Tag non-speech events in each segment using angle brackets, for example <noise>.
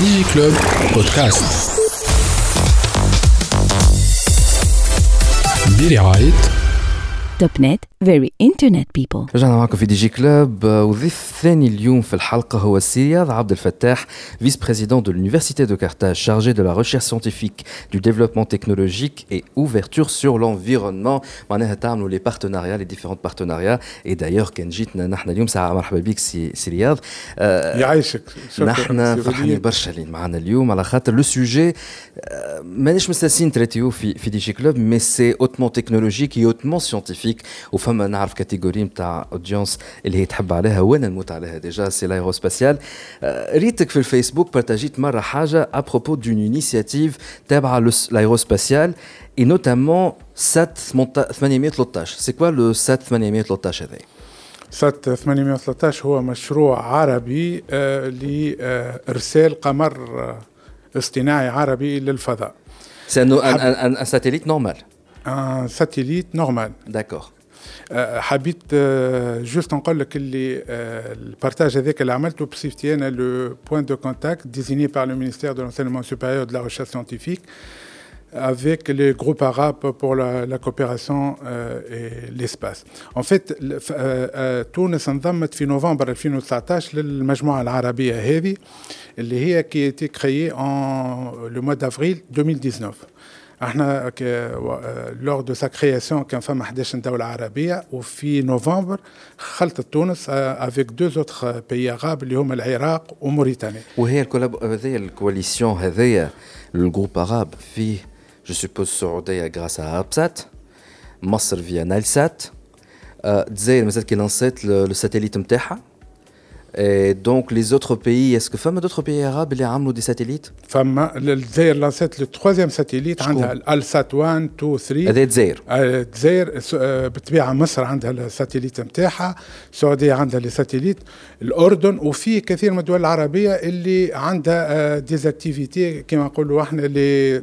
DigiClub Podcast. Billy Wright. Topnet very internet people رجعنا معكم في دي جي كلوب وضيف ثاني اليوم في الحلقه هو السي عبد الفتاح فيس بريزيدون de l'université de Carthage chargé de la recherche scientifique du développement technologique et ouverture sur l'environnement معناها تعملوا لي بارتناريا لي ديفيرونت بارتناريا اي دايوغ كان جيتنا نحن اليوم ساعه مرحبا بك سي, سي رياض آه يعيشك نحن فرحانين برشا اللي معنا اليوم على خاطر لو سوجي آه مانيش مستانسين تريتيو في في دي جي كلوب مي سي اوتمون تكنولوجيك اي اوتمون سيانتيفيك وفما نعرف catégorie نتاع audience اللي هي تحب عليها وأنا نموت عليها déjà؟ c'est l'aérospatial ريتك في الفيسبوك بارتاجيت مرة حاجة à propos d'une initiative تابعة l'aérospatial et notamment sat 813 c'est quoi le sat 813 هذا؟ سات 813 هو مشروع عربي آه لإرسال قمر آه، اصطناعي عربي للفضاء. سي ان ساتيليت نورمال ان ساتيليت نورمال داكور حبيت جوست نقول لك اللي البارتاج هذاك اللي عملته بصفتي انا لو بوين دو كونتاكت ديزيني بار لو مينيستير دو لونسينمون سوبيريور دو لا ريشيرش سcientifique avec les groupes arabes pour la, la coopération euh, et l'espace. En fait, تونس انضمت في نوفمبر 2019 للمجموعة العربية هذه اللي هي qui a été créée en le mois d'avril 2019. إحنا lors de sa création كان فما 11 دولة عربية وفي نوفمبر خلطت تونس avec deux autres pays arabes اللي هما العراق وموريتانيا. وهي ال collab هذيا ال coalition هذيا ال groupe عرب فيه je suppose السعودية grâce Arabsat مصر via Nilesat الجزائر مازالت كي لانسيت le satellite نتاعها Et donc les autres pays, est-ce que فما d'autres pays arabes اللي عملوا des satellites؟ فما الجزائر لانسيت le troisième satellite عندها ال sat 1 2 3 هذا الجزائر الجزائر بالطبيعه مصر عندها ال satellite نتاعها السعودية عندها les satellites الأردن وفي كثير من الدول العربية اللي عندها des activités كما نقولوا إحنا اللي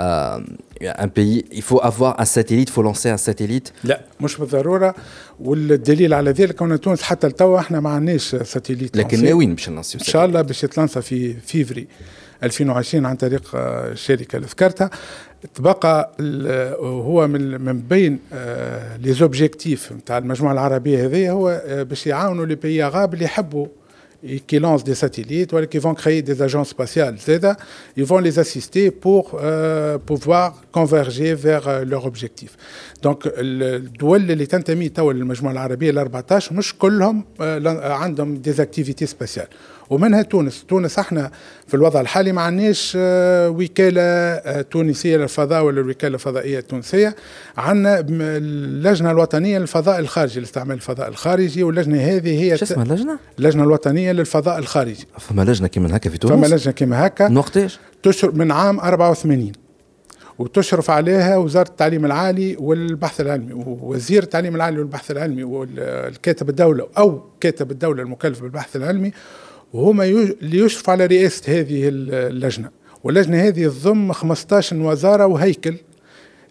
il faut avoir un satellite, il faut lancer un satellite. لا مش بالضرورة. والدليل على ذلك ان تونس حتى لتوا إحنا ما عندناش satellite لكن ناويين باش نلانسيو إن شاء الله باش يتلانسى في فيفري 2020 عن طريق الشركة اللي ذكرتها تبقى هو من من بين les objectifs نتاع المجموعة العربية هذه هو باش يعاونوا les pays arabes اللي يحبوا qui lancent des satellites ou qui vont créer des agences spatiales, ils vont les assister pour euh, pouvoir converger vers euh, leur objectif. Donc الدول اللي تنتمي توا للمجموعة العربية ال 14 مش كلهم عندهم des activités spatiales. ومنها تونس تونس إحنا في الوضع الحالي ما عندناش وكالة تونسية للفضاء ولا الوكالة الفضائية التونسية عندنا اللجنة الوطنية للفضاء الخارجي لاستعمال الفضاء الخارجي واللجنة هذه هي شو اسمها اللجنة؟ اللجنة الوطنية للفضاء الخارجي. فما لجنة كيما هكا في تونس؟ فما لجنة كيما هكا. من وقتاش؟ تشرف من عام 84 وتشرف عليها وزارة التعليم العالي والبحث العلمي ووزير التعليم العالي والبحث العلمي والكاتب الدولة أو كاتب الدولة المكلف بالبحث العلمي وهما اللي يشرف على رئاسة هذه اللجنة. واللجنة هذه تضم 15 وزارة وهيكل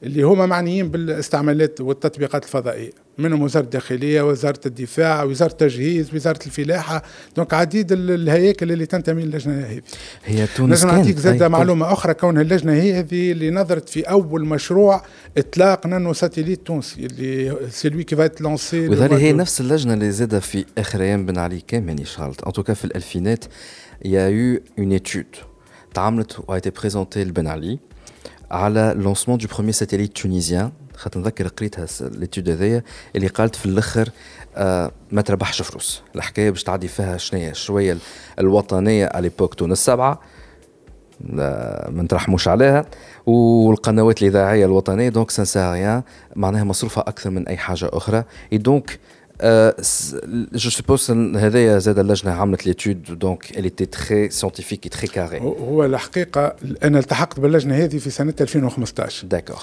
اللي هما معنيين بالاستعمالات والتطبيقات الفضائية. منهم وزارة الداخلية وزارة الدفاع وزارة التجهيز وزارة الفلاحة. donc عديد الهياكل اللي تنتمي للجنة هذه. هي تونس لازم نعطيك زاد معلومة أخرى كونها اللجنة هي هذه اللي نظرت في أول مشروع إطلاق nano satellite تونسي اللي c'est qui va être lancé وذلك هي نفس اللجنة اللي زادة في آخر أيام بن علي مانيش غلط en tout cas في الألفينات il y a eu une étude تعملت و été présentée لبن علي على lancement du premier satellite tunisien خاطر نذكر قريتها l'étude هذيا اللي قالت في الأخر آه ما تربحش فلوس. الحكاية باش تعدي فيها شنية؟ شوية الوطنية à l'époque تونس سبعه ما نترحموش عليها. والقنوات الإذاعية الوطنية donc ça معناها مصروفها أكثر من أي حاجة أخرى. et donc je suppose هذايا زاد اللجنة عملت l'étude donc était très scientifique et très carré هو الحقيقة أنا التحقت باللجنة هذه في سنة 2015 d'accord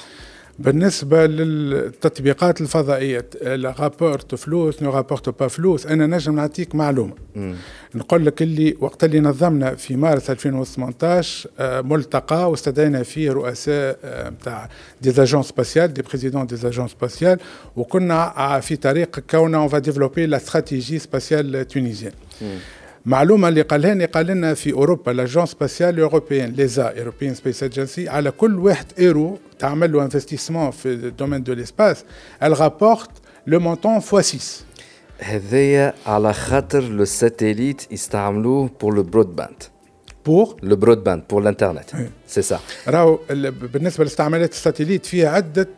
بالنسبة للتطبيقات الفضائية rapporte فلوس ne rapporte pas فلوس أنا نجم نعطيك معلومة. مم. نقول لك اللي وقت اللي نظمنا في مارس 2018 آه، ملتقى واستدعينا فيه رؤساء نتاع des agences spatiales des présidents des agences spatiales وكنا في طريق كونا on va développer la stratégie spatiale tunisienne معلومة اللي قالها لي قال لنا في أوروبا l'agence spatiale européenne l'ESA European Space Agency على كل واحد إيرو تعمل له investissement في ال domaine de l'espace rapporte le montant x 6 هذايا على خاطر le satellite يستعملوه pour le broadband pour le broadband pour الانترنت c'est ça راهو بالنسبة لاستعمالات ال satellite فيها عدة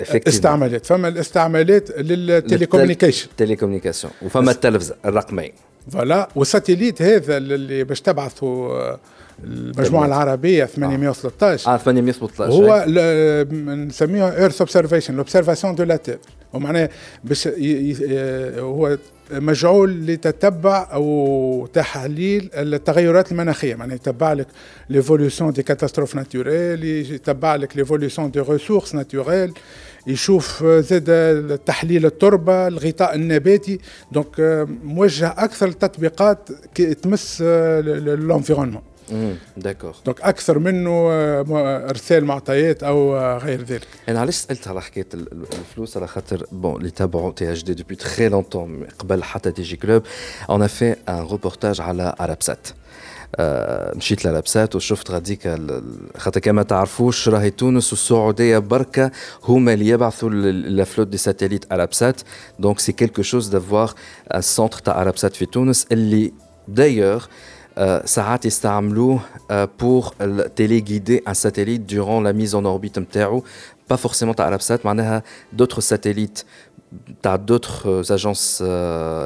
استعمالات. فما الاستعمالات لل telecommunication télécommunication وفما التلفزة الرقمي voilà. وال satellite هذا اللي باش تبعثوا آه، المجموعة العربية 813 آه 813 هو نسميه Earth observation ال observation de la terre ومعناه باش هو مجعول لتتبع أو تحليل التغيرات المناخية. معناه يتبع لك l'évolution des catastrophes naturelles يتبع لك l'évolution des ressources naturelles يشوف زاد تحليل التربة الغطاء النباتي. donc موجه أكثر التطبيقات تمس l'environnement داكور دونك أكثر منه إرسال معطيات أو غير ذلك. أنا علاش سألت على حكاية الفلوس؟ على خاطر بون اللي تابعوا تي اش دي دوبي تري لونتون قبل حتى تي جي كلوب اون في ان روبورتاج على ارابسات مشيت للابسات وشفت غاديك خاطر كما تعرفوش راهي تونس والسعوديه بركه هما اللي يبعثوا لافلوت دي ساتيليت ارابسات دونك سي كيلكو شوز دافوار ان سونتر تاع ارابسات في تونس اللي دايوغ ساعات يستعملوه بور تيليغيدي ان ساتيليت دورون لا ميز اون اوربيت نتاعو با فورسيمون تاع ارابسات معناها دوتر ساتيليت تاع دوتر اجونس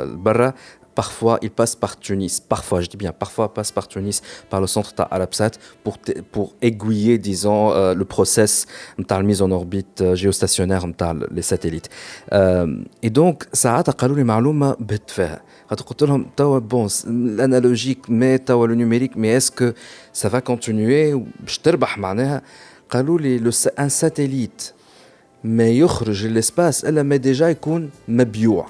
برا Parfois, il passe par Tunis. Parfois, je dis bien, parfois passe par Tunis, par le centre Alapsat, pour, pour aiguiller, disons, euh, le process de mise en orbite euh, géostationnaire de les satellites. Euh, et donc, ça a قالوا لي معلومه بتفاهه خاطر قلت لهم توا بون الانالوجيك مي توا لو نيميريك مي اسكو سا فا كونتينيوي باش تربح معناها قالوا لي لو ان ساتيليت ما يخرج للاسباس الا ما ديجا يكون مبيوع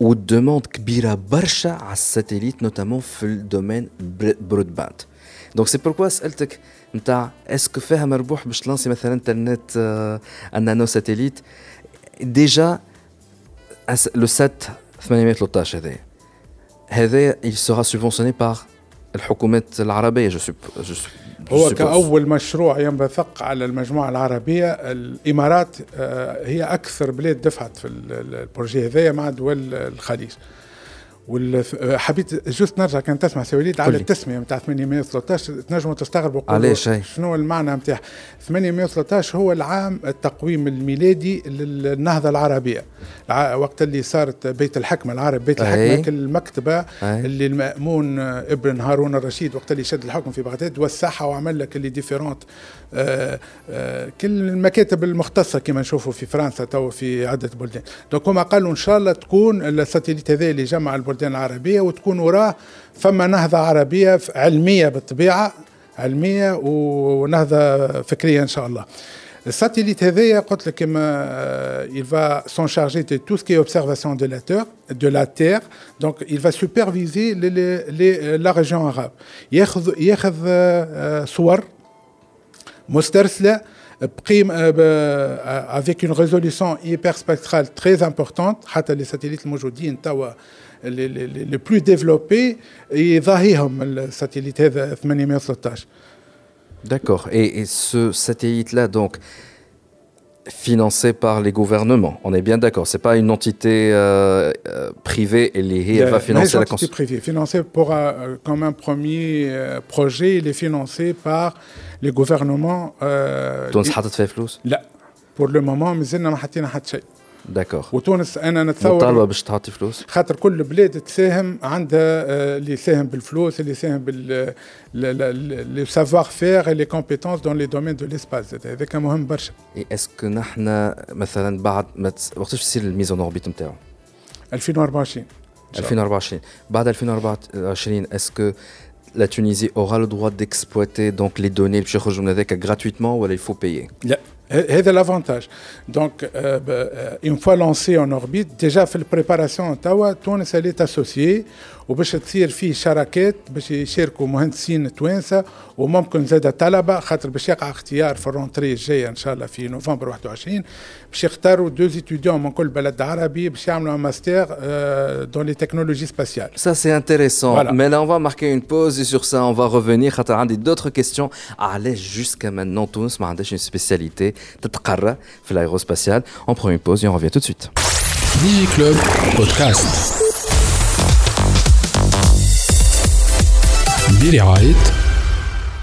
والدوموند كبيره برشا على الساتيليت نوتامون في الدومين برود باند دونك سي بوركوا سالتك نتاع اسكو فيها مربوح باش تلانسي مثلا ترنت ان نانو ساتيليت ديجا لو سات 813 هذايا هذايا il sera subventionné par الحكومات العربيه جو جو هو كأول مشروع ينبثق على المجموعة العربية الإمارات آه، هي أكثر بلاد دفعت في ال projet هذايا مع دول الخليج. وحبيت juste نرجع كان تسمع سي وليد على التسمية نتاع 813 تنجموا تستغربوا علاش شنو المعنى نتاع 813 هو العام التقويم الميلادي للنهضة العربية. وقت اللي صارت بيت الحكمة العرب بيت الحكمة المكتبه اللي المأمون ابن هارون الرشيد وقت اللي شد الحكم في بغداد وسعها وعمل لك اللي différentes آه آه كل المكاتب المختصة كما نشوفوا في فرنسا تو في عدة بلدان. donc هما قالوا إن شاء الله تكون ال satellite هذا اللي جمع البلدان العربية وتكون وراه فما نهضة عربية علمية بالطبيعة علمية ونهضة فكرية إن شاء الله. الساتيليت هذايا قلت لك كما il va s'en charger de tout ce qui est observation de la terre de la terre. Donc il va superviser les, les, la région arabe. ياخذ ياخذ صور مسترسله بقيم avec une résolution hyperspectrale très importante حتى les satellites الموجودين توا les plus développés يضاهيهم الساتيليت هذا 813 D'accord. Et, et, ce satellite-là, donc, financé par les gouvernements, on est bien d'accord. C'est pas une entité euh, euh, privée et les va financer la construction. privée, financé pour euh, comme un premier euh, projet, il est financé par les gouvernements. Euh, تونس حطت فيه فلوس؟ لا. Pour le moment, مازلنا ما حطينا حتى شيء. داكور وتونس أنا نتصور مطالبة باش تعطي فلوس خاطر كل بلاد تساهم عندها آه، اللي يساهم بالفلوس اللي يساهم بال le savoir faire les compétences dans les domaines de l'espace هذاك مهم برشا et est-ce que نحن مثلا بعد ما وقتاش تصير ال mise en orbite نتاعو 2024 2024 بعد 2024 est-ce que la Tunisie aura le droit d'exploiter donc les données du Chirurgenadec gratuitement ou alors il faut payer إيه. Et de l'avantage. Donc, euh, euh, une fois lancé en orbite, déjà fait la préparation en Tawa, tout est associé. وباش تصير فيه شراكات باش يشاركوا مهندسين توانسه وممكن زاد طلبه خاطر باش يقع اختيار في الرونتري الجايه ان شاء الله في نوفمبر 21 باش يختاروا دو ستوديون من كل بلد عربي باش يعملوا ماستر دون لي تكنولوجي سباسيال Ça c'est intéressant. Voilà. Mais là on va marquer une pause et sur ça on va revenir خاطر عندي d'autres questions. علاش jusqu'à maintenant تونس ما عندهاش une spécialité تتقرى في l'aérospatial. On prend une pause et on revient tout de suite. Digi Club Podcast. برعاية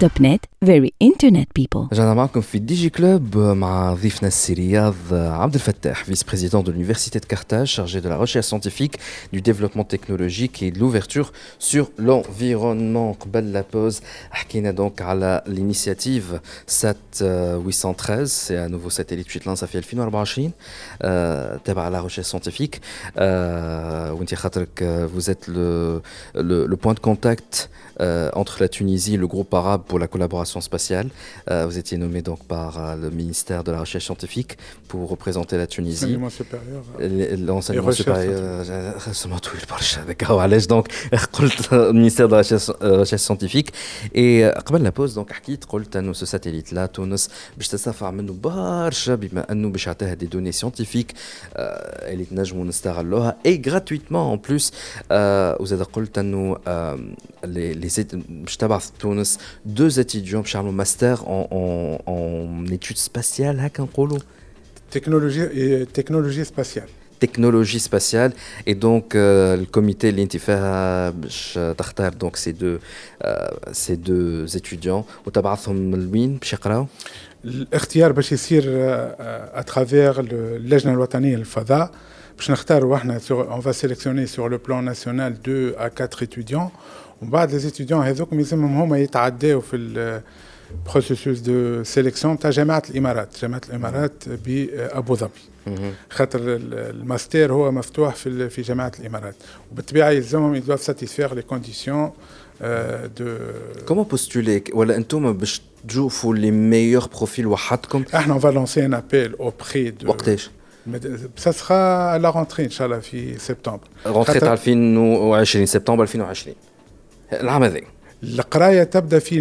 توب نت فيري انترنت بيبل رجعنا معكم في ديجي كلوب مع ضيفنا السي رياض عبد الفتاح فيس بريزيدون de l'université de Carthage chargé de la recherche scientifique du développement technologique et de l'ouverture sur l'environnement قبل la pause حكينا donc على l'initiative SAT 813 c'est un nouveau satellite qui lance في 2024 تابع la recherche scientifique وانت خاطرك vous êtes le, le, le point de contact euh, entre la Tunisie et le groupe arabe pour la collaboration spatiale. Euh, vous étiez nommé donc par euh, le ministère de la Recherche scientifique pour représenter la Tunisie. L'enseignement supérieur. L'enseignement supérieur. donc le ministère de la Recherche, recherche scientifique. Et قبل la pause donc حكيت قلت انه ce satellite là تونس باش تستنفع منه برشا بما انه باش يعطيها des données scientifiques اللي تنجموا نستغلوها et gratuitement en plus وزاد قلت انه les باش تبعث تونس deux étudiants باش يعملوا ماستر en, en, en études spatiales هكا نقولوا technologie technologie spatiale technologie spatiale et donc euh, le comité اللي انت فيها باش تختار donc ces deux euh, ces deux étudiants وتبعثهم لوين باش يقراو الاختيار باش يصير اترافير اللجنه الوطنيه للفضاء باش نختاروا احنا on va sélectionner sur le plan national 2 à 4 étudiants ومن بعد les étudiants هذوك يلزمهم هما يتعداو في ال processus de sélection تاع جامعة الإمارات. جامعة الإمارات بابو ظبي خاطر الماستر هو مفتوح في في جامعة الإمارات. وبالطبيعة يلزمهم ils doivent satisfaire les conditions donc comment postuler ولا أنتم باش تشوفوا les meilleurs profils وحدكم؟ إحنا va lancer un appel auprès de وقتاش sera à la rentrée إن شاء الله في سبتمبر. rentrée تاع 2020 سبتمبر 2020 العام هذا. القراية تبدأ في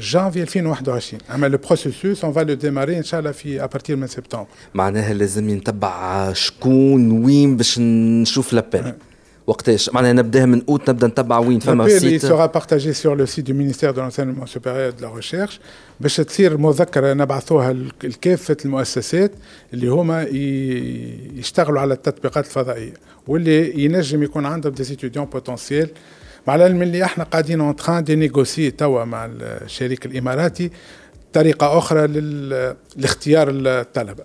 جانفي 2021 اما le processus on va le démarrer ان شاء الله في à partir من سبتمبر معناها لازم نتبع شكون وين باش نشوف l'appel. وقتاش؟ معناها نبدأها من أوت نبدأ نتبع وين؟ فما site ça sera partagé sur le site du ministère de l'enseignement supérieur de la recherche باش تصير مذكرة نبعثوها لكافه المؤسسات اللي هما يشتغلوا على التطبيقات الفضائية. واللي ينجم يكون عندهم des étudiants potentiels مع العلم اللي إحنا قاعدين en train de négocier توا مع الشريك الإماراتي طريقة أخرى لاختيار الطلبة.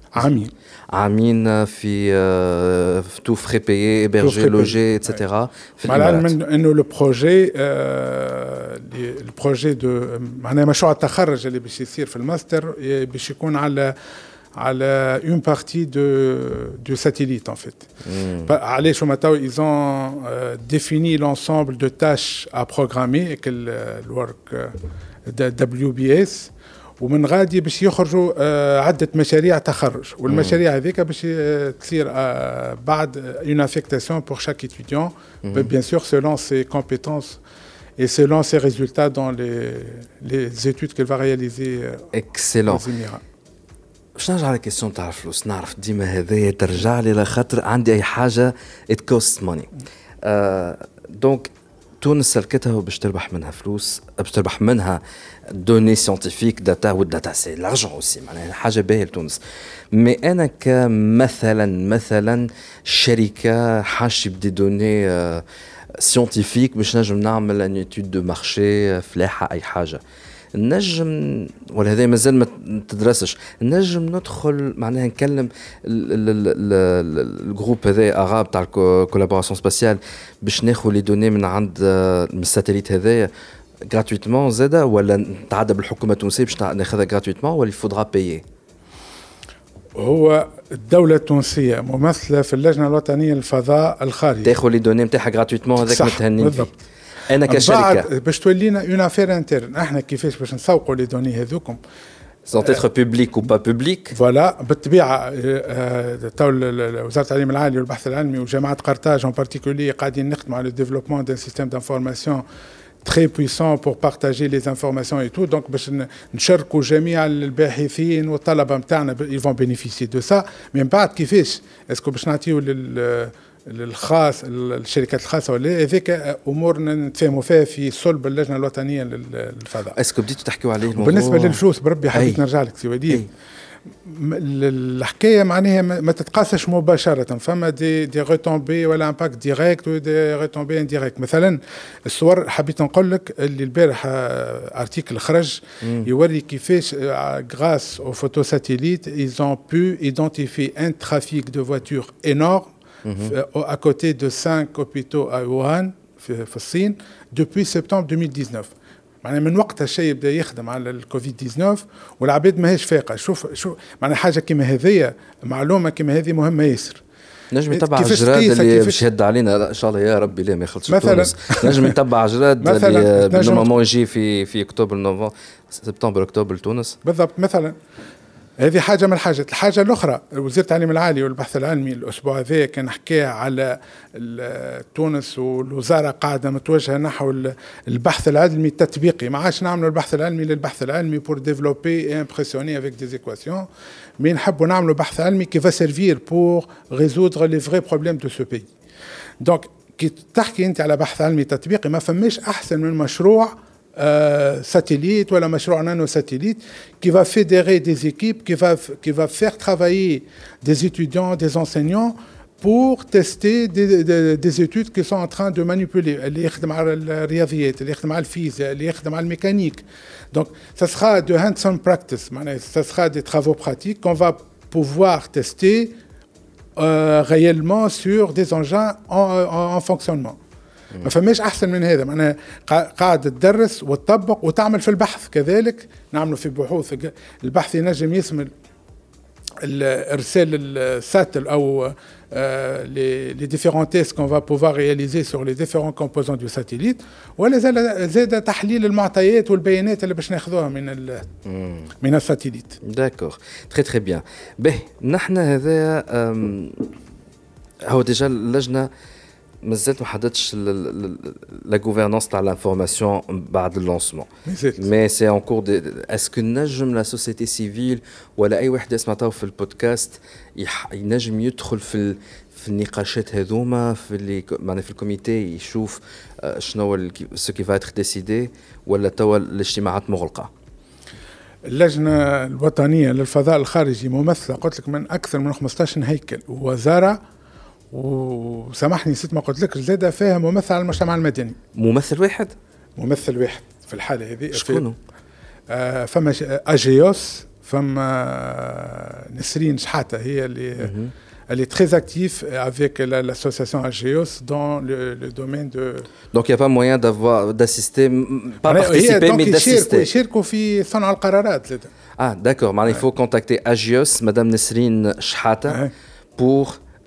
عامين عامين في في تو فري بيي hébergé لوجي اتسيتيرا في مع العلم انه لو بروجي البروجي دو معناها مشروع التخرج اللي باش يصير في الماستر باش يكون على على اون بارتي دو دو ساتيليت ان فيت علاش هما تو ils ont défini l'ensemble de tâches à programmer الورك دبليو بي اس ومن غادي باش يخرجوا عده مشاريع تخرج والمشاريع هذيك باش تصير بعد اون افيكتاسيون بور شاك étudiant bien sûr selon ses compétences et selon ses résultats dans les, les études qu'il va réaliser Excellent. aux Émirats. باش نرجع على كيسيون تاع الفلوس نعرف ديما هذايا ترجع لي لخاطر عندي اي حاجه ات كوست ماني دونك تونس سلكتها باش تربح منها فلوس باش تربح منها données scientifiques data وال data c'est l'argent aussi معناها حاجة باهية لتونس. mais أنا كمثلا مثلا شركة حاشتي ب des données scientifiques باش نجم نعمل une étude de marché فلاحة أي حاجة. نجم ولا هذا مازال ما تدرسش. نجم ندخل معناها نكلم ال groupe هذا arabe تاع ال collaboration spatiale باش ناخذ les données من عند من ال satellite هذايا gratuitement زاده ولا نتعدى بالحكومة التونسية باش ناخذها gratuitement ولا il faudra payer هو الدولة التونسية ممثلة في اللجنة الوطنية للفضاء الخارجي. تاخذ les données نتاعها gratuitement هذاك متهنين بالضبط. أنا كشركة. باش تولينا une affaire interne إحنا كيفاش باش نسوقوا les données هذوكم. sont à titre public ou pas public voilà بالطبيعة تو وزارة التعليم العالي والبحث العلمي وجامعة قرطاج en particulier قاعدين نخدموا على ال développement d'un système d'information très puissant pour partager les informations et tout. Donc باش نشاركوا جميع الباحثين والطلبة نتاعنا ils vont bénéficier de ça. Mais من بعد كيفاش؟ est-ce que باش نعطيو لل للخاص الشركات الخاصة ولا هذيك امور نتفاهموا فيها في صلب اللجنة الوطنية للفضاء. est-ce que بديتوا تحكيوا عليه الموضوع بالنسبة للفلوس بربي حبيت نرجع لك c'est الحكاية معناها ما تتقاسش مباشرة فما des des retombées ولا impact direct و des retombées indirectes مثلا الصور حبيت نقول لك اللي البارح article خرج يوري كيفاش grâce aux photos satellite ils ont pu identifier un trafic de voitures énorme à côté de cinq hôpitaux à Wuhan في الصين depuis septembre 2019 معناها من وقتها الشيء بدا يخدم على الكوفيد 19 والعباد ماهيش فايقه شوف شوف معناها حاجة كيما هذيا معلومة كيما هذه مهمة ياسر. نجم يتبع جراد اللي باش يهد علينا؟ إن شاء الله يا ربي لا ما يخلصش مثلا نجم يتبع جراد <laughs> اللي normalement يجي في في أكتوبر نوفمبر سبتمبر أكتوبر تونس بالضبط مثلا. هذه حاجة من الحاجات. الحاجة الأخرى وزيره التعليم العالي والبحث العلمي الأسبوع هذا كان حكى على تونس والوزارة قاعدة متوجهة نحو البحث العلمي التطبيقي. ما عادش نعملوا البحث العلمي للبحث العلمي pour développer impressionner avec des équations mais نحبوا نعملوا بحث علمي qui va servir pour résoudre les vrais problèmes de ce pays donc كي تحكي أنت على بحث علمي تطبيقي ما فماش أحسن من مشروع euh, satellite ou la machine nano-satellite qui va fédérer des équipes, qui va, qui va faire travailler des étudiants, des enseignants pour tester des, des, des, études qui sont en train de manipuler اللي يخدم على الرياضيات اللي يخدم على الفيزياء اللي يخدم على الميكانيك donc ça sera de hands-on practice معناها ça sera des travaux pratiques qu'on va pouvoir tester euh, réellement sur des engins en, en, en fonctionnement ما فماش أحسن من هذا. معناها قاعد تدرس وتطبق وتعمل في البحث. كذلك نعملوا في بحوث البحث ينجم يشمل ارسال الساتل أو les, les différents tests qu'on va pouvoir réaliser sur les différents composants du satellite. ولا زاد تحليل المعطيات والبيانات اللي باش ناخذوها من ال من ال satellite. d'accord. très très bien. باهي نحن هذا هو déjà اللجنه مازلت ما حددتش la gouvernance تاع l'information بعد ال lancement mais c'est encore des est-ce que نجم la société civile ولا اي واحد يسمع تو في البودكاست ينجم يدخل في في النقاشات هذوما في اللي معناها في ال comité يشوف شنو ce qu'ils vont décider ولا توا الاجتماعات مغلقه اللجنة الوطنية للفضاء الخارجي ممثلة قلت لك من أكثر من 15 هيكل ووزارة وسامحني نسيت ما قلت لك زاده فيها ممثل على المجتمع المدني. ممثل واحد؟ ممثل واحد في الحالة هذه. شكون آه، فما آه، أجيوس فما آه، نسرين شحاتة هي اللي اللي très active avec l'association اجيوس dans le domaine de donc y a pas moyen d'avoir d'assister pas participer mais d'assister يشاركوا في صنع القرارات آه d'accord معناها il faut contacter اجيوس مدام نسرين شحاته pour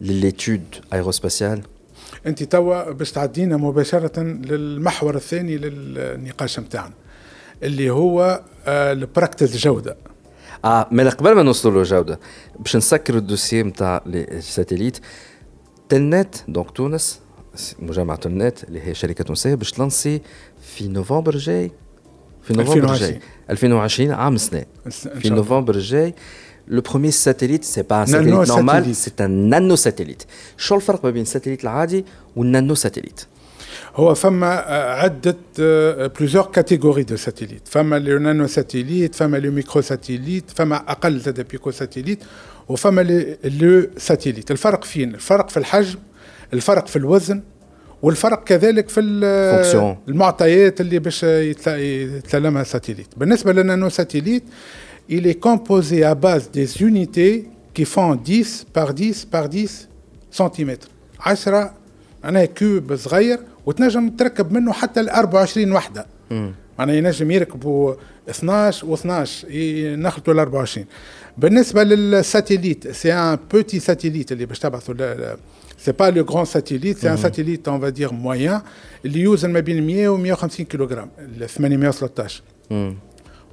l'étude aérospatiale أنت توا باش تعدينا مباشرة للمحور الثاني للنقاش نتاعنا اللي هو البراكتس جودة آه من قبل ما نوصلوا للجودة باش نسكر ال dossier نتاع ال satellite Telnet donc تونس مجمع Telnet اللي هي شركة تونسية باش ت lancer في نوفمبر الجاي في نوفمبر 2020. الجاي 2020 عام سنة في. نوفمبر الجاي le premier satellite c'est pas satellite normal. c'est un nanosatellite شو الفرق ما بين ال satellite العادي وال nanosatellite هو فما عدة plusieurs catégories de satellites فما les nanosatellites فما les microsatellites فما أقل زاد picosatellites وفما le satellite الفرق فين؟ الفرق في الحجم الفرق في الوزن والفرق كذلك في. المعطيات اللي باش يتسلمها ال satellite بالنسبة لل nanosatellite il est composé à base des unités qui font 10 par 10 par 10 سنتيمتر 10 معناها كوب صغير وتنجم تركب منه حتى ال 24 وحده معناها ينجم يركبوا 12 و 12 نخلطوا ال 24 بالنسبه للساتيليت سي ان بوتي ساتيليت اللي باش تبعثوا سي با لو غران ساتيليت سي ان ساتيليت اون فا دير مويان اللي يوزن ما بين 100 و 150 كيلوغرام ال 813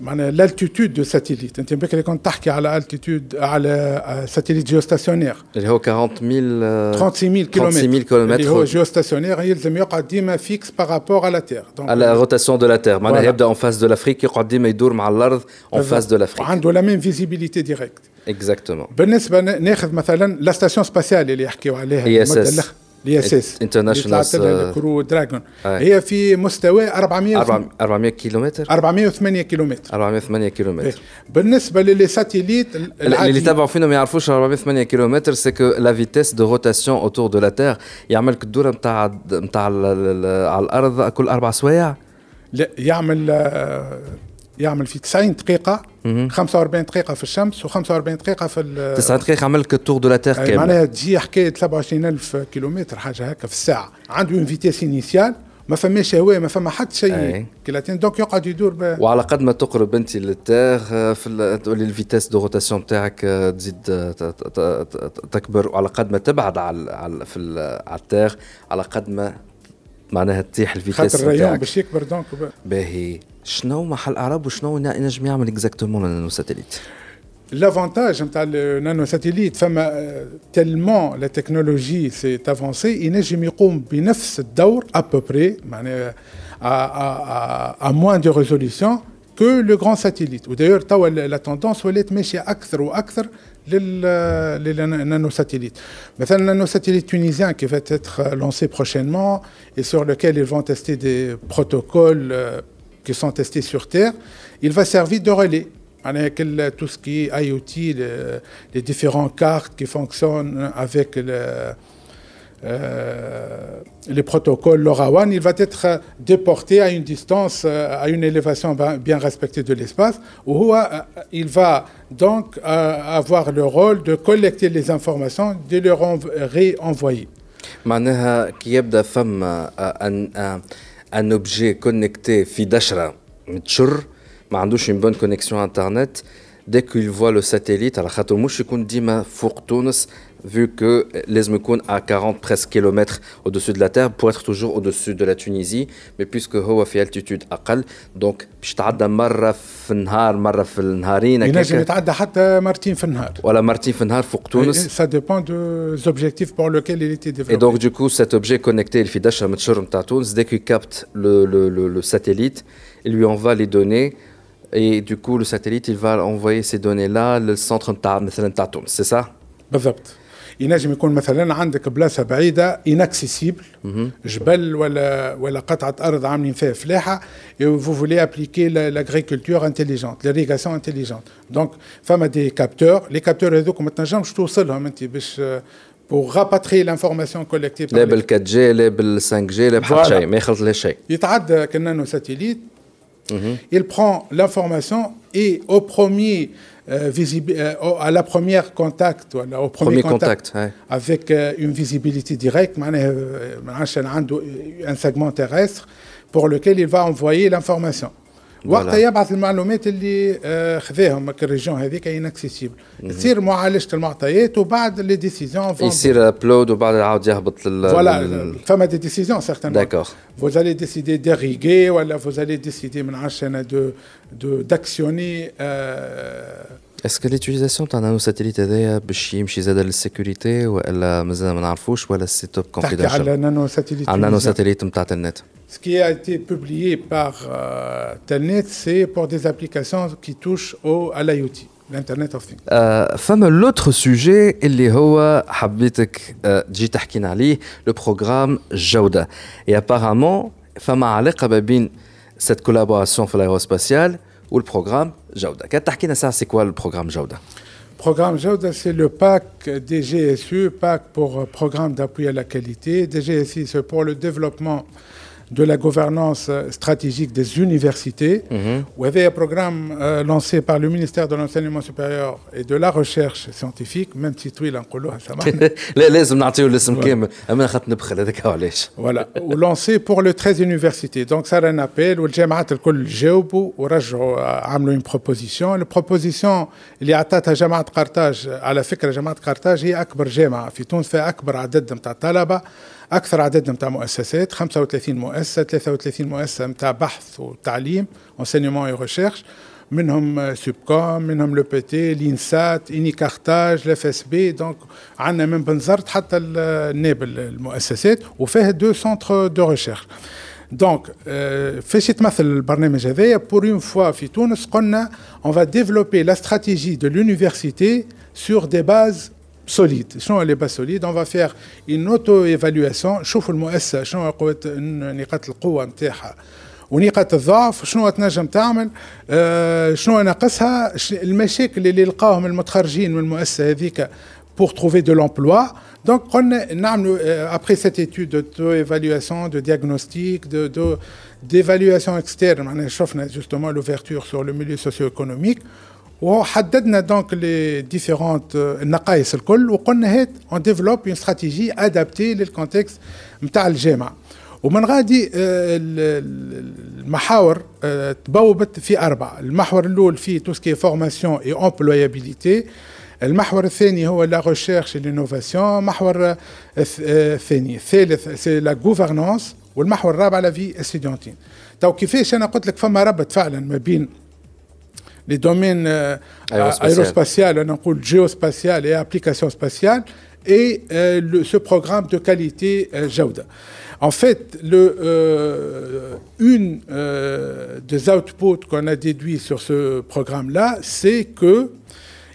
معناها l'altitude دو ساتيليت انت بكري كنت تحكي على altitude على ساتيليت جيوستاسيونير اللي هو 40000 36000 كيلومتر 36000 كيلومتر. اللي هو جيوستاسيونير يلزم يقعد ديما فيكس بارابور على تير على روتاسيون دو لا تير معناها Voilà. يبدا اون فاس دو لافريك يقعد ديما يدور مع الارض اون فاس دو لافريك وعنده لا ميم فيزيبيليتي ديريكت اكزاكتومون بالنسبه ن- ناخذ مثلا لا ستاسيون سباسيال اللي يحكيوا عليها ISS. المدة الأخ- الاي اس اس International الكرو دراجون. هي في مستوى 400 400 كيلومتر؟ 408 كيلومتر. 408 إيه. كيلومتر. بالنسبة ل les satellites ال- اللي تابعوا فينا ما يعرفوش 408 كيلومتر c'est que la vitesse de rotation autour de la terre يعمل الدوره نتاع نتاع على الأرض كل أربع سوايع؟ لا يعمل آه، يعمل في 90 دقيقة 45 دقيقة في الشمس و45 دقيقة في ال- 9 دقائق عمل لك ال tour de la أي كامل. معناها تجي حكاية 27000 كيلومتر حاجة هكا في الساعة. عنده une vitesse initiale ما فماش هواء ما فما حتى شيء. أي. كيلاتين. donc يقعد يدور ب... وعلى قد ما تقرب أنت لل terre آه، في تولي ال vitesse de rotation تاعك تزيد آه، تكبر. وعلى قد ما تبعد على على في على ال terre على قد ما معناها تطيح ال vitesse خاطر ال rayon باش يكبر donc. باهي. شنو محل اعراب وشنو ينجم يعمل اكزاكتومون النانو ساتيليت L'avantage نتاع النانو ساتيليت فما تلمون لا تكنولوجي سي افونسي ينجم يقوم بنفس الدور ابوبري معناها à moins de résolution que le grand satellite ودايور توا لا تندونس ولات ماشيه اكثر واكثر لل للنانو ساتellite مثلا النانو ساتellite tunisien qui va être lancé prochainement et sur lequel ils vont tester des protocoles euh, qui sont testés sur Terre il va servir de relais avec le- tout ce qui est IoT, le- les différentes cartes qui fonctionnent avec le, euh, les protocoles LoRaWAN, il va être déporté à une distance, euh, à une élévation bien bien respectée de l'espace, où euh, il va donc euh, avoir le rôle de collecter les informations, de les renv- réenvoyer. معناها كي يبدا فما ان ان اوبجي كونكتي في دشره متشر ما عندوش اون بون كونيكسيون انترنت ديك كو يفوا لو ساتيليت على خاطر مش يكون ديما فوق تونس vu que لازم يكون à 40 presque kilomètres au-dessus de la Terre pour être toujours au-dessus de la Tunisie mais puisque هو في altitude أقل donc باش تعدى مرة في النهار مرة في النهارين ينجم هكاك يتعدى حتى مرتين في النهار. ولا مرتين في النهار فوق تونس Ça dépend des objectifs pour lesquels il était développé. Et donc, du coup, cet objet connecté, il fait d'achat Mitchur Mtatoons, dès qu'il capte le, le, le, le satellite, il lui envoie les données. Et du coup, le satellite, il va envoyer ces données-là, le centre Mtatoons, c'est ça بالضبط ينجم يكون مثلا عندك بلاصه بعيده اناكسيسيبل جبل ولا ولا قطعه ارض عاملين فيها فلاحه فو فولي ابليكي لاغريكولتور انتيليجونت ليريغاسيون انتيليجونت دونك فما دي كابتور لي كابتور هذوك ما تنجمش توصلهم انت باش بور راباتري لانفورماسيون كولكتي لا بال 4 جي لا بال 5 جي لا بحال Voilà. شيء ما يخلط له شيء يتعدى كنانو ساتellite il prend l'information et au premier euh, euh, visible, euh, à la première contact, au premier, contact, avec euh, une visibilité directe, un segment terrestre pour lequel il va envoyer l'information. وقتها يبعث المعلومات اللي آه، خذاهم ال région هذيك inaccessible تصير معالجة المعطيات وبعد les décisions يصير upload وبعد يعاود يهبط لل voilà فما des décisions certaines d'accord vous allez décider d'irriguer ولا vous allez décider من عشان de de d'actionner اسكو ليتيليزاسيون تاع نانو ساتيليت هذايا باش يمشي زاد للسيكوريتي ولا مازال ما نعرفوش ولا سي توب كونفيدنشال تحكي على نانو ساتيليت على نانو ساتيليت نتاع النت Ce qui a été publié par euh, Telnet, c'est pour des applications qui touchent au, à l'IoT, l'Internet of Things. Euh, فما l'autre sujet اللي هو حبيتك uh, تجي تحكينا عليه le programme جودة. Et apparemment فما علاقة ما بين cette collaboration في l'aérospatiale ou le programme Jauda. C'est quoi le programme Jauda Programme Jauda, c'est le PAC des GSU, PAC pour Programme d'appui à la qualité. Des GSU, c'est pour le développement de la gouvernance stratégique des universités, mm où il y avait un programme euh, lancé par le ministère de l'Enseignement supérieur et de la Recherche scientifique, même si tu <laughs> Voilà, ou lancé pour les 13 universités. Donc ça a un appel, où le جامعات الكل جاوبوا ورجعوا عملوا une proposition. La proposition اللي عطاتها جامعة قرطاج على فكرة جامعة قرطاج هي أكبر جامعة في تونس فيها أكبر عدد نتاع الطلبة اكثر عدد نتاع مؤسسات 35 مؤسسه 33 مؤسسه نتاع بحث وتعليم enseignement et recherche منهم سوبكوم منهم لو بي تي لينسات اني كارتاج الاف اس بي دونك عندنا من بنزرت حتى النابل المؤسسات وفيه دو سونتر دو ريشيرش دونك فاش يتمثل البرنامج هذايا بور اون فوا في تونس قلنا اون فا ديفلوبي لا استراتيجي دو لونيفرسيتي سور دي باز solide شنو اللي باس solide on va faire une auto évaluation شوفوا المؤسسه شنو قوه نقاط القوه نتاعها ونقاط الضعف شنو تنجم تعمل آه شنو ناقصها المشاكل اللي لقاهم المتخرجين من المؤسسه هذيك pour trouver de l'emploi. Donc, on a, après cette étude d'auto-évaluation, de diagnostic, d'évaluation de, externe, on a justement l'ouverture sur le milieu socio-économique. وحددنا donc les différentes النقائص الكل وقلنا هات on développe une stratégie adaptée لل contexte نتاع الجامعة. ومن غادي المحاور تبوبت في أربعة. المحور الأول فيه tout ce qui est formation et employabilité المحور الثاني هو la recherche l'innovation المحور الثاني. الثالث c'est la gouvernance والمحور الرابع la vie estudiantine تو كيفاش أنا قلت لك فما ربط فعلا ما بين les domaines euh, aérospatial, on appelle géospatial et applications spatiales, et euh, le, ce programme de qualité euh, Jauda. En fait, le, euh, une des outputs qu'on a déduit sur ce programme-là, c'est que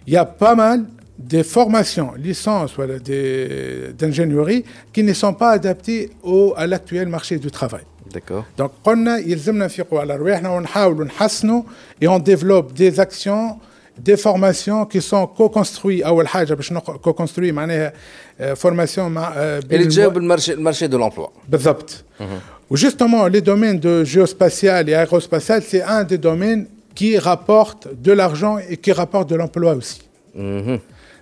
il y a pas mal des formations, licences voilà, d'ingénierie qui ne sont pas adaptées au, à l'actuel marché du travail. D'accord. Donc, قلنا يلزمنا نفيقوا على رواحنا ونحاولوا نحسنوا et on développe des actions des formations qui sont co-construites اول حاجه باش co-construit معناها formation مع اللي تجاوب المارشي المارشي دو لومبلوا بالضبط وجوستومون les domaines de géospatial et aérospatial c'est un des domaines qui rapporte de l'argent et qui rapporte de l'emploi aussi. Mm-hmm.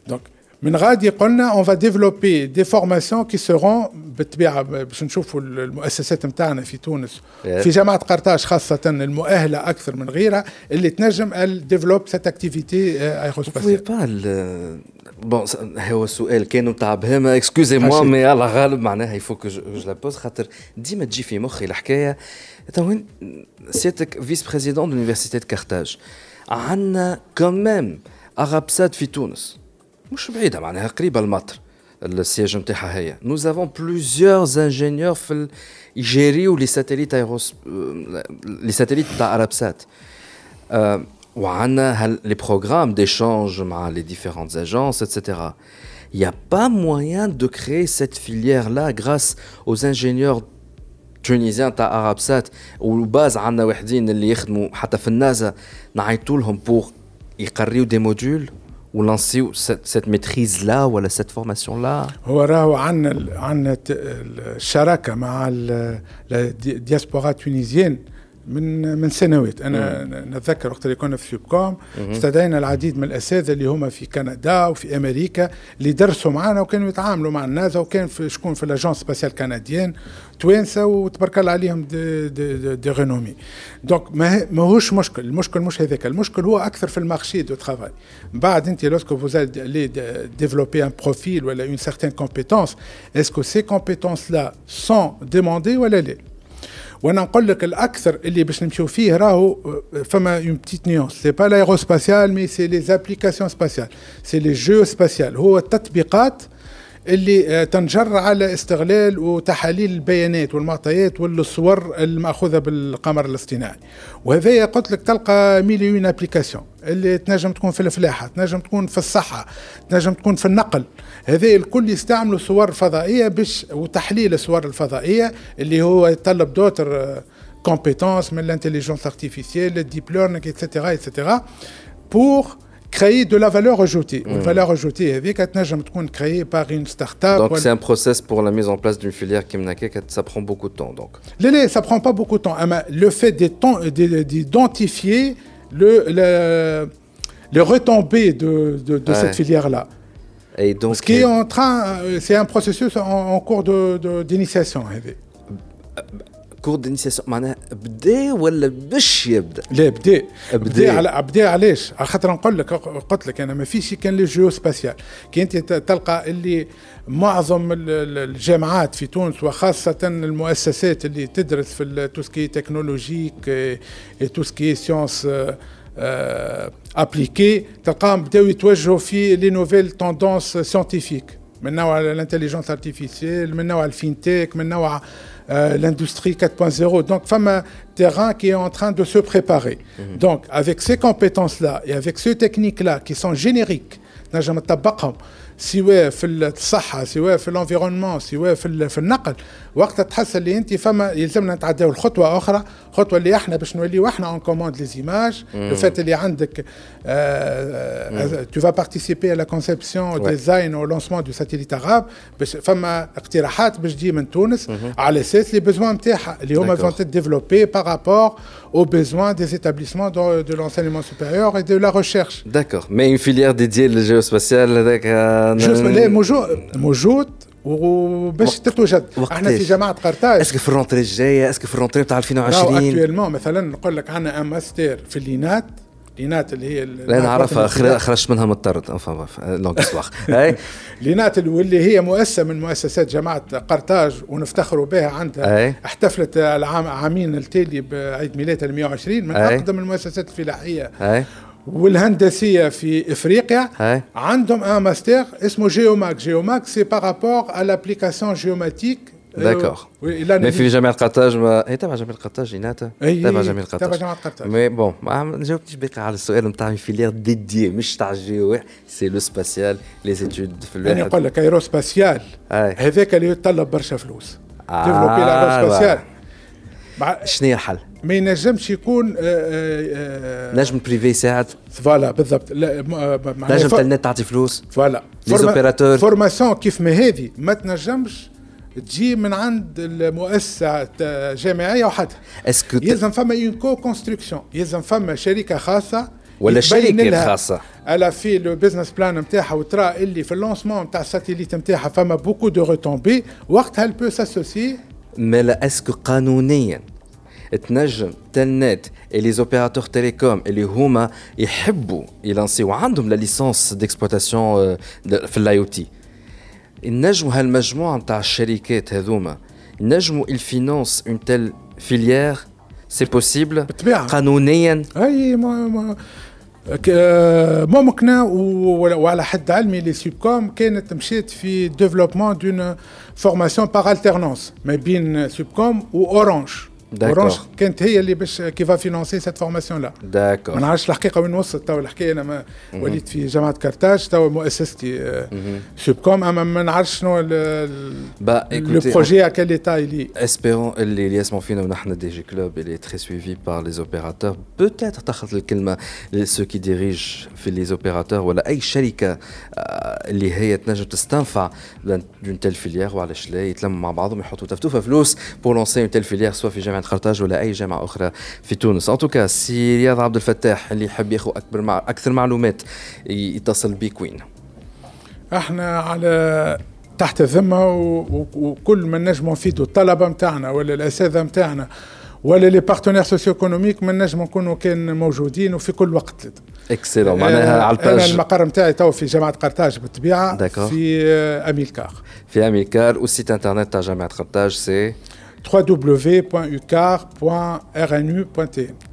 Donc من غادي قلنا on va développer des formations qui seront بالطبيعة باش نشوفوا المؤسسات نتاعنا في تونس. في جامعة قرطاج خاصة المؤهلة أكثر من غيرها اللي تنجم développe cette activité aérospatiale bon هو السؤال كان نتاع بهيمه excusez-moi mais الله غالب معناها il faut que je la pose خاطر ديما تجي في مخي الحكاية. تو وين؟ سيادتك vice-président de l'université Carthage عندنا quand même ارابسات في تونس. مش بعيده معناها قريبه المطر السياج نتاعها هي nous avons plusieurs ingénieurs في يجيريو لي ساتيليت ايروس لي ساتيليت تاع ارابسات وعندنا لي بروغرام d'échange مع les différentes agences etc il n'y a pas moyen de créer cette filière là grâce aux ingénieurs tunisiens تاع ارابسات وباز عندنا وحدين اللي يخدموا حتى في النازا نعيطوا لهم بور يقريو دي موديول ولانسيو cette maîtrise là ولا cette formation là هو راهو عندنا عندنا الشراكه مع الدياسبورا تونيزيان من من سنوات. أنا نتذكر وقت اللي كنا في سوبكوم استدعينا العديد من الأساتذة اللي هما في كندا وفي أمريكا اللي درسوا معنا وكانوا يتعاملوا مع النازا وكان في شكون في l'agence spatiale canadienne توانسة وتبارك الله عليهم des, des, des, des renommées. Donc ماهوش مشكل. المشكل مش هذاك. المشكل هو أكثر في ال marché du travail. بعد أنت lorsque vous développer un profil ou une certaine compétence est-ce que ces compétences là sont demandées ou لا وأنا نقول لك الاكثر اللي باش نمشيو فيه راهو فما une petite nuance c'est pas l'aérospatial mais c'est les applications spatiales c'est le géospatial هو التطبيقات اللي تنجر على استغلال وتحاليل البيانات والمعطيات والصور المأخوذة بالقمر الاصطناعي. وهذا قلت لك تلقى مليون applications اللي تنجم تكون في الفلاحة تنجم تكون في الصحة تنجم تكون في النقل. هذا الكل يستعملوا صور فضائية باش وتحليل الصور الفضائية اللي هو يتطلب d'autres compétences من l'intelligence artificielle ال deep learning et cetera et cetera بور créer de la valeur ajoutée. Mmh. Une valeur ajoutée eh avec créée par une start-up. Donc c'est un process pour la mise en place d'une filière qui ça prend beaucoup de temps donc. Lélé, ça prend pas beaucoup de temps. Ah, le fait d'identifier le, le, retombées de, cette filière-là. Ce qui est euh, en train, euh, c'est un processus en, cours d'initiation. Hein, eh de, كور دينيسياسيون معناها بدا ولا باش يبدا؟ لا بدا بدا على بدا علاش؟ على خاطر نقول لك قلت لك أنا ما فيش كان le géospatial كي أنت تلقى اللي معظم الجامعات في تونس وخاصة المؤسسات اللي تدرس في توسكي تكنولوجيك توسكي سيونس ابليكي تلقاهم بداو يتوجهوا في les nouvelles tendances scientifiques من نوع l'intelligence artificielle من نوع ال fintech من نوع Euh, l'industrie 4.0. Donc, femme un terrain qui est en train de se préparer. Mhm. Donc, avec ces compétences-là et avec ces techniques-là qui sont génériques, سواء في الصحه سواء في الانفيرونمون سواء في في النقل وقت تحس اللي انت فما يلزمنا نتعداو الخطوه اخرى خطوه اللي احنا باش نوليو احنا اون كوموند لي زيماج لو فات اللي عندك تو فا بارتيسيبي لا كونسيبسيون ديزاين او لونسمون دو ساتيليت اراب باش فما اقتراحات باش تجي من تونس على اساس لي بيزوان نتاعها اللي هما فون ديفلوبي بارابور aux besoins des établissements de, de l'enseignement supérieur et de la recherche. D'accord, mais une filière dédiée au géospatial, لا موجود موجود وباش تتوجد إحنا في جامعه قرطاج. إسكو في الرونتري الجاية؟ إسكو في الرونتري تاع 2020 actuellement مثلا نقول لك عندنا un master في l'INAT l'INAT اللي هي لا نعرفها خرجت منها مضطر لونغ اسواغ l'INAT واللي هي مؤسسة من مؤسسات جامعه قرطاج ونفتخروا بها عندها. احتفلت العام عامين التالي بعيد ميلادها ال 120 من أقدم المؤسسات الفلاحية. والهندسية في إفريقيا. هاي. عندهم un master اسمه جيوماك جيوماك c'est par rapport à l'application géomatique d'accord mais في جامعه قرطاج ما هي تبع جامعه قرطاج يناتا تبع جامعه قرطاج تبع جامعه قرطاج mais bon ما جاوبتش باقي على السؤال نتاع filière dédiée مش تاع ال géo c'est le spatial les études في الواحد أنا نقول لك aérospatial هذاك اللي يتطلب برشا فلوس développer l'aérospatial شنو هي الحل؟ ما ينجمش يكون آه، آه، نجم privé يساعد؟ voilà بالضبط. نجم Telnet تعطي فلوس؟ voilà. les opérateurs formation كيف ما هذه ما تنجمش تجي من عند المؤسسة جامعية وحدها est-ce que يلزم فما une co-construction يلزم فما شركة خاصة ولا شركة خاصة؟ الا في le business plan نتاعها وترى اللي في ال lancement نتاع ال satellite نتاعها فما beaucoup de retombées وقتها البو ساسوسي مي لا اسكو قانونيا تنجم تلنت لي زوبيراتور تيليكوم اللي هما يحبوا يلانسيو عندهم لا ليسونس ديكسبلوتاسيون في الاي او تي نجموا هالمجموعه نتاع الشركات هذوما نجموا الفينونس اون تيل فيليير سي بوسيبل قانونيا اي ما, ما ممكنة وعلى حد علمي لي سوبكوم كانت مشيت في ديفلوبمون دون فورماسيون باغ الترنونس ما بين سوبكوم واورانج Orange كانت هي اللي باش qui va financer cette formation-là d'accord ما نعرفش الحقيقة وين وصلت. تو الحكاية أنا ما وليت في جامعة Carthage تو مؤسستي سوب كوم أما ما نعرفش شنو le projet à quel état et espérons اللي اللي يسمعوا فينا ونحن Digi Club اللي très suivi par les opérateurs peut-être تاخذ الكلمة ceux qui dirigent في les opérateurs ولا اي شركه اللي هي تنجم تستنفع d'une telle filière وعلاش لا يتلموا مع بعضهم يحطوا تفتوفه فلوس pour lancer une telle filière soit في جامعه قرطاج ولا أي جامعة أخرى في تونس. en tout cas سي رياض عبد الفتاح اللي يحب ياخذ أكبر مع أكثر معلومات يتصل بيك وين؟ إحنا على تحت الذمه وكل ما نجموا نفيدوا الطلبة نتاعنا ولا الاساتذه نتاعنا ولا les partenaires socio-économiques ما نجموا نكونوا كان موجودين وفي كل وقت. اكسلون معناها على الباج. أنا المقر نتاعي تو في جامعة قرطاج بالطبيعة. في اميلكار في اميلكار والسيت إنترنت تاع جامعة قرطاج سي؟ www.ucar.rnu.t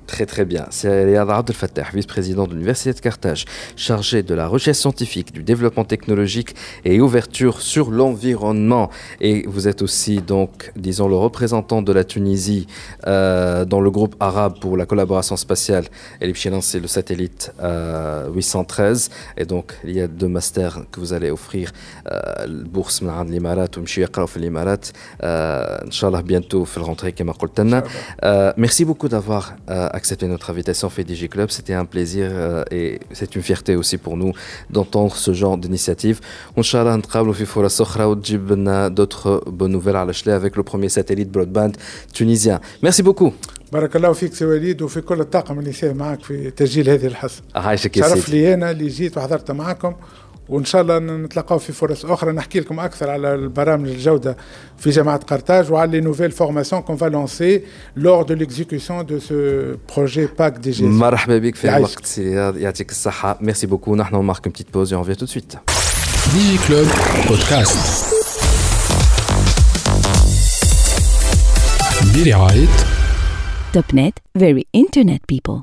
Très très bien. C'est Léada Abdel Fattah, vice-président de l'Université de Carthage, chargé de la recherche scientifique, du développement technologique et ouverture sur l'environnement. Et vous êtes aussi, donc, disons, le représentant de la Tunisie euh, dans le groupe arabe pour la collaboration spatiale. Et l'Ipchilin, c'est le satellite euh, 813. Et donc, il y a deux masters que vous allez offrir euh, bourse de l'Imarat ou Mchiakra de l'Imarat. Euh, Inch'Allah, bientôt, fait le rentrée, Merci beaucoup d'avoir accepté notre invitation fait DG Club. C'était un plaisir euh, et c'est une fierté aussi pour nous d'entendre ce genre d'initiative. Inch'Allah, d'autres bonnes nouvelles à l'Achlé avec le premier satellite broadband tunisien. Merci beaucoup. بارك الله فيك سي وليد وفي كل الطاقم اللي ساهم معك في تسجيل هذه الحصه. عايشك يا شرف لي انا اللي جيت وحضرت معكم وان شاء الله نتلاقاو في فرص اخرى نحكي لكم اكثر على البرامج الجوده في جامعه قرطاج وعلى لي نوفيل فورماسيون كون فا لونسي لور دو ليكزيكسيون دو سو بروجي باك دي جي مرحبا بك في الوقت سي يعطيك الصحه ميرسي بوكو نحن مارك بتيت بوز اون تو سويت دي كلوب بودكاست برعايه توب نت فيري انترنت بيبل